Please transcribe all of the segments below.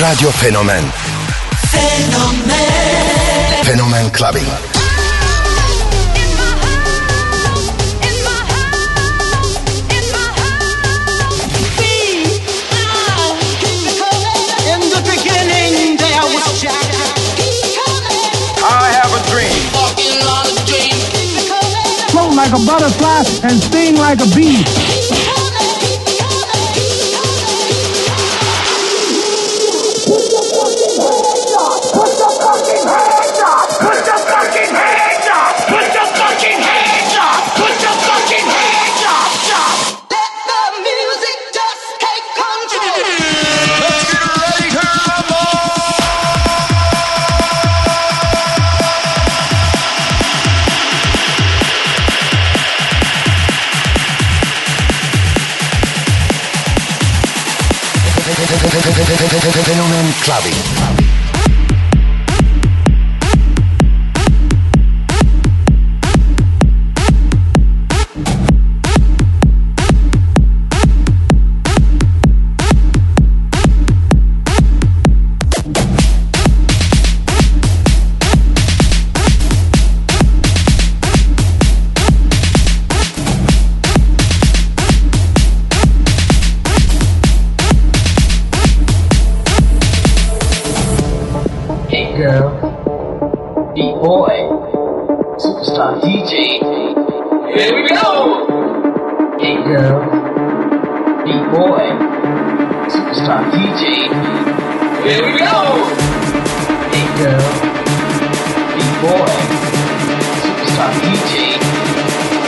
Radio Fenomen Fenomen Fenomen Clubbing. like a butterfly and sting like a bee.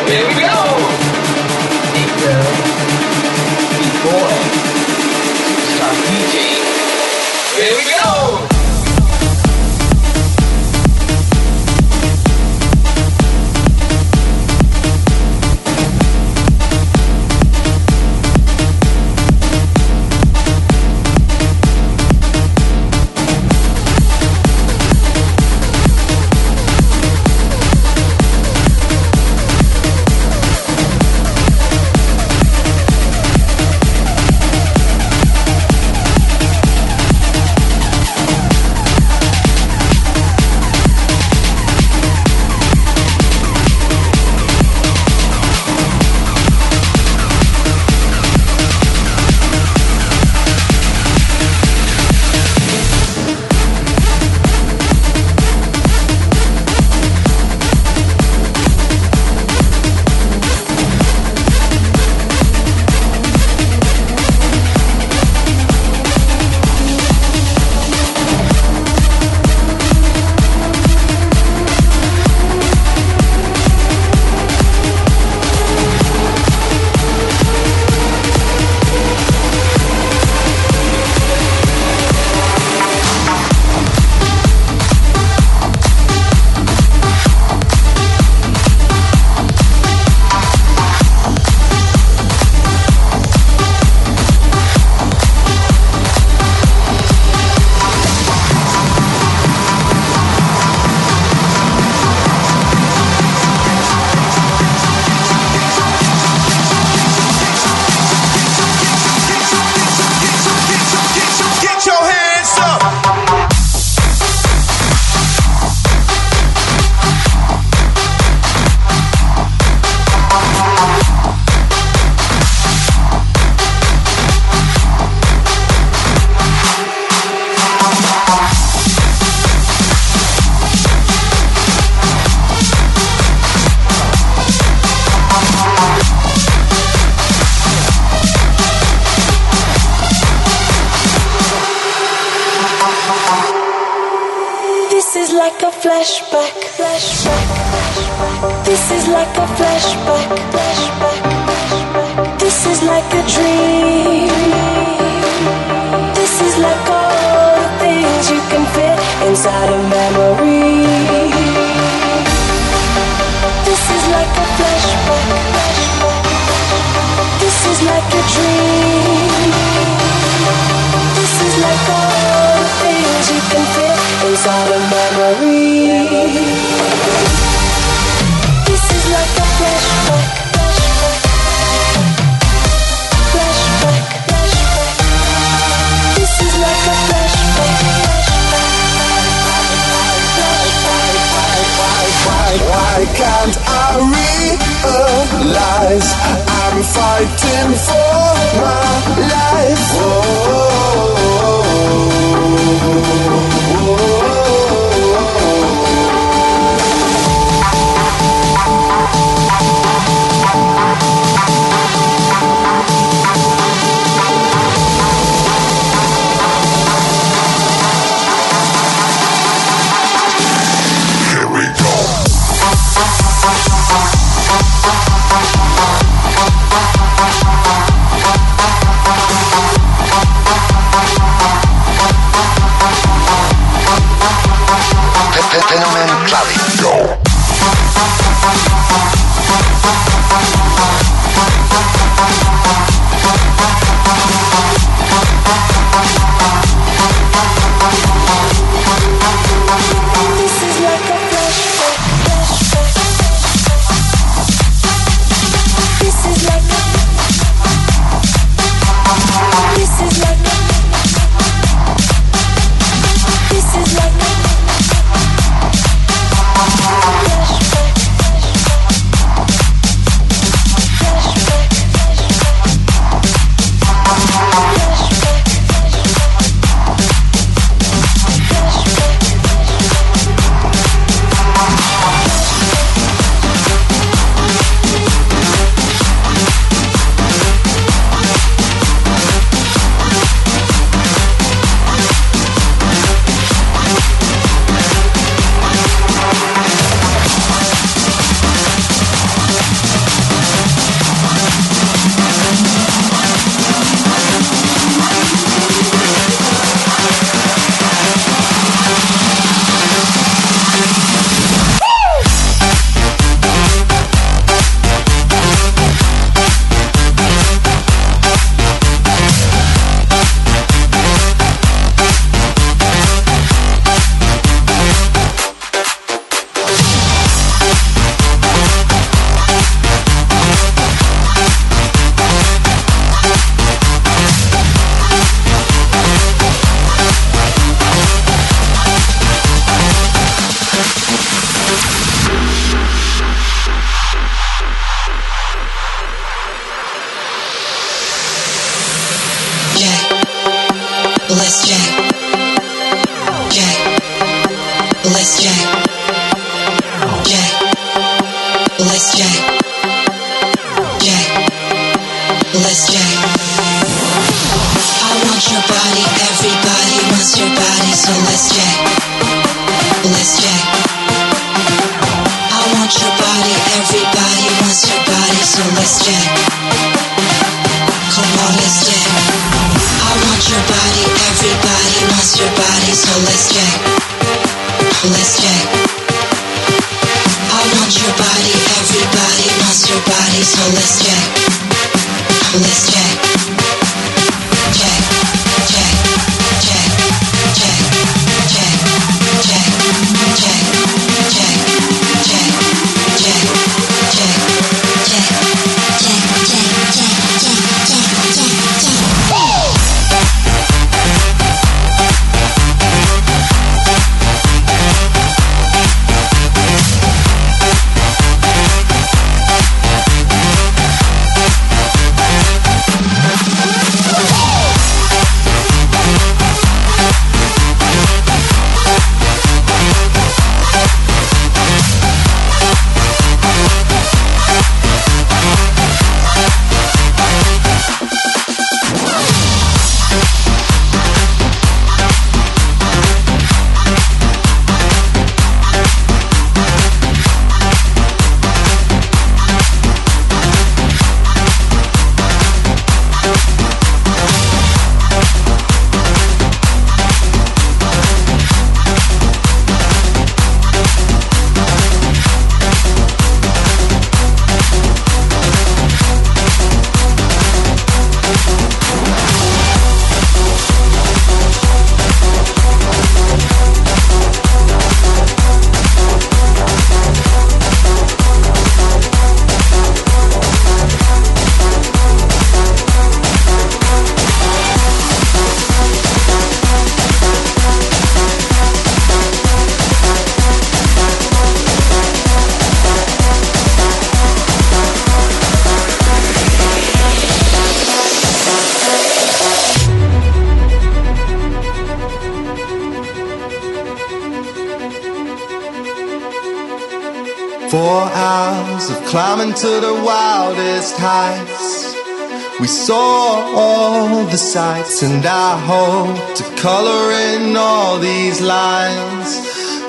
Here we go. And I hope to color in all these lines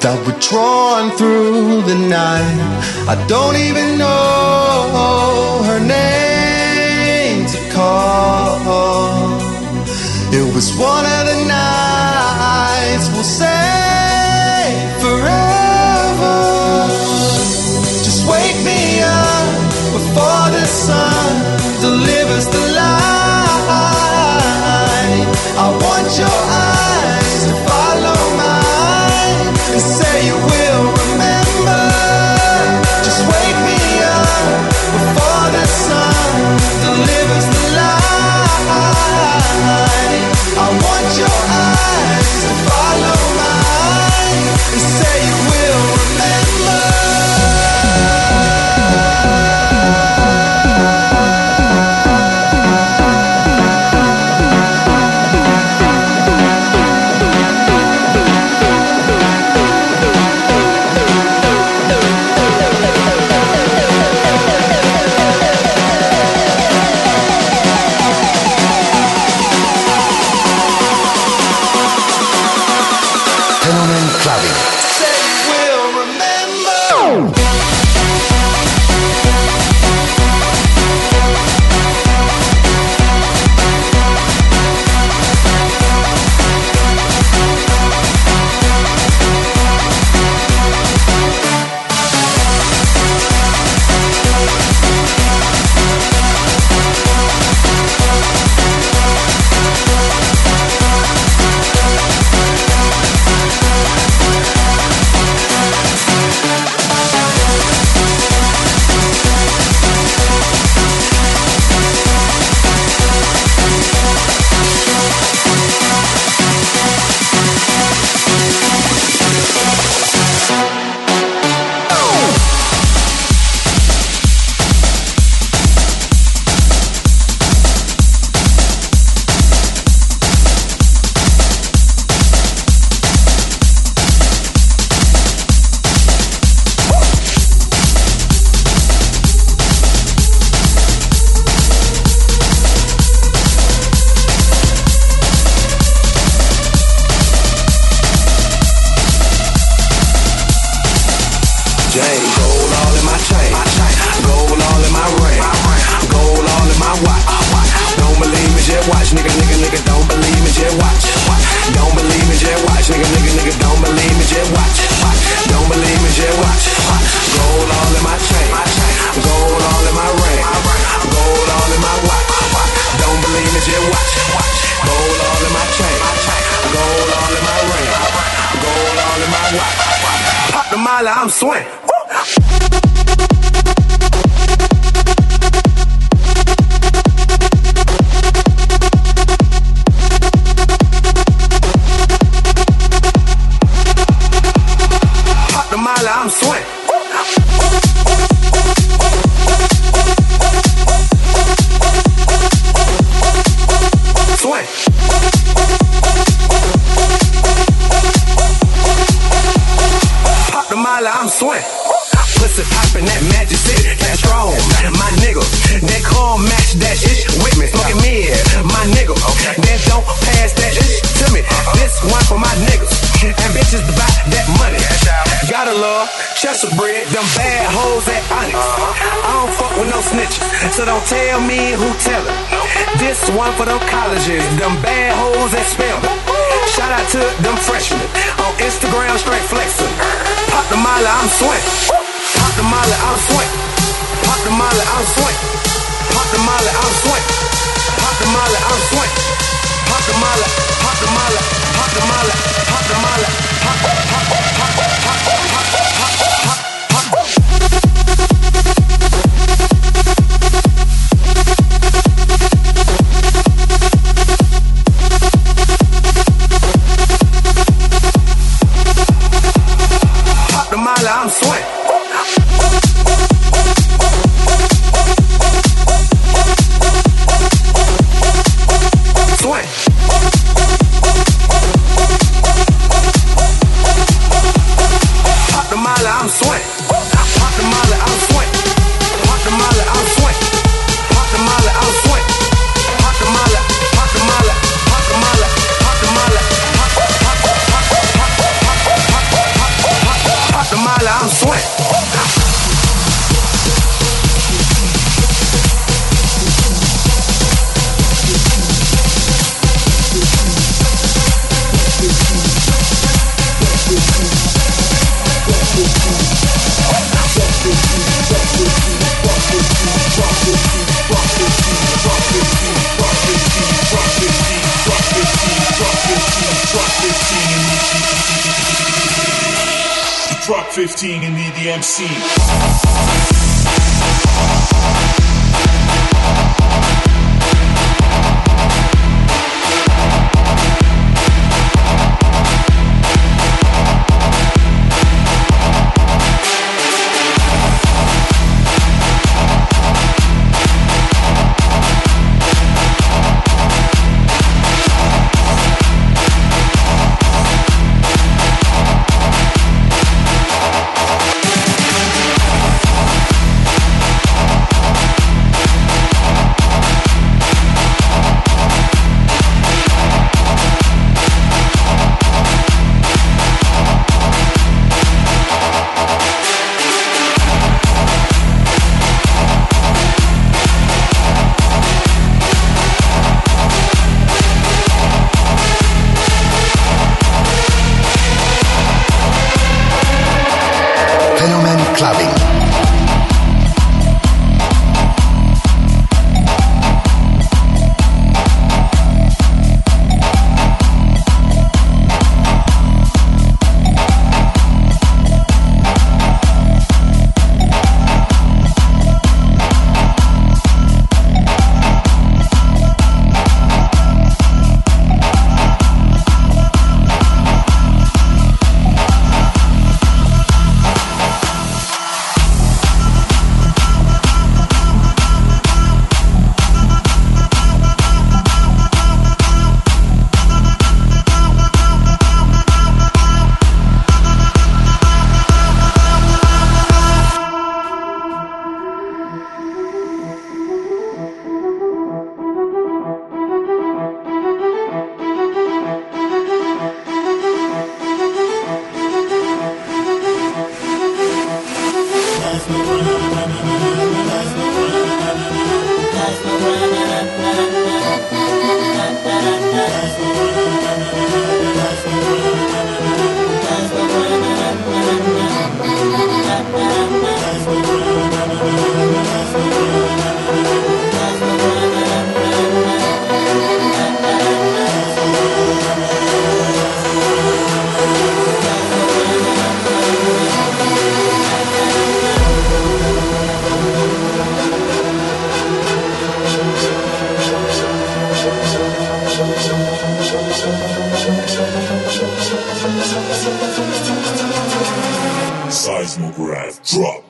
that were drawn through the night. I don't even know her name to call. It was one of the nights we'll say forever. Just wake me up before the sun delivers the want your Swing. So don't tell me who tell it. This one for them colleges, them bad hoes that spell me. Shout out to them freshmen on Instagram, straight flexing. Pop the molly, I'm swing. Pop the molly, I'm swing. Pop the molly, I'm swing. Pop the molly, I'm swing. Pop the molly, I'm swing. Pop the molly, pop the molly, pop the molly, pop the molly, pop, pop, pop, pop, pop, pop, pop, pop, Seismograph. Drop.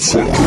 Motherfucker.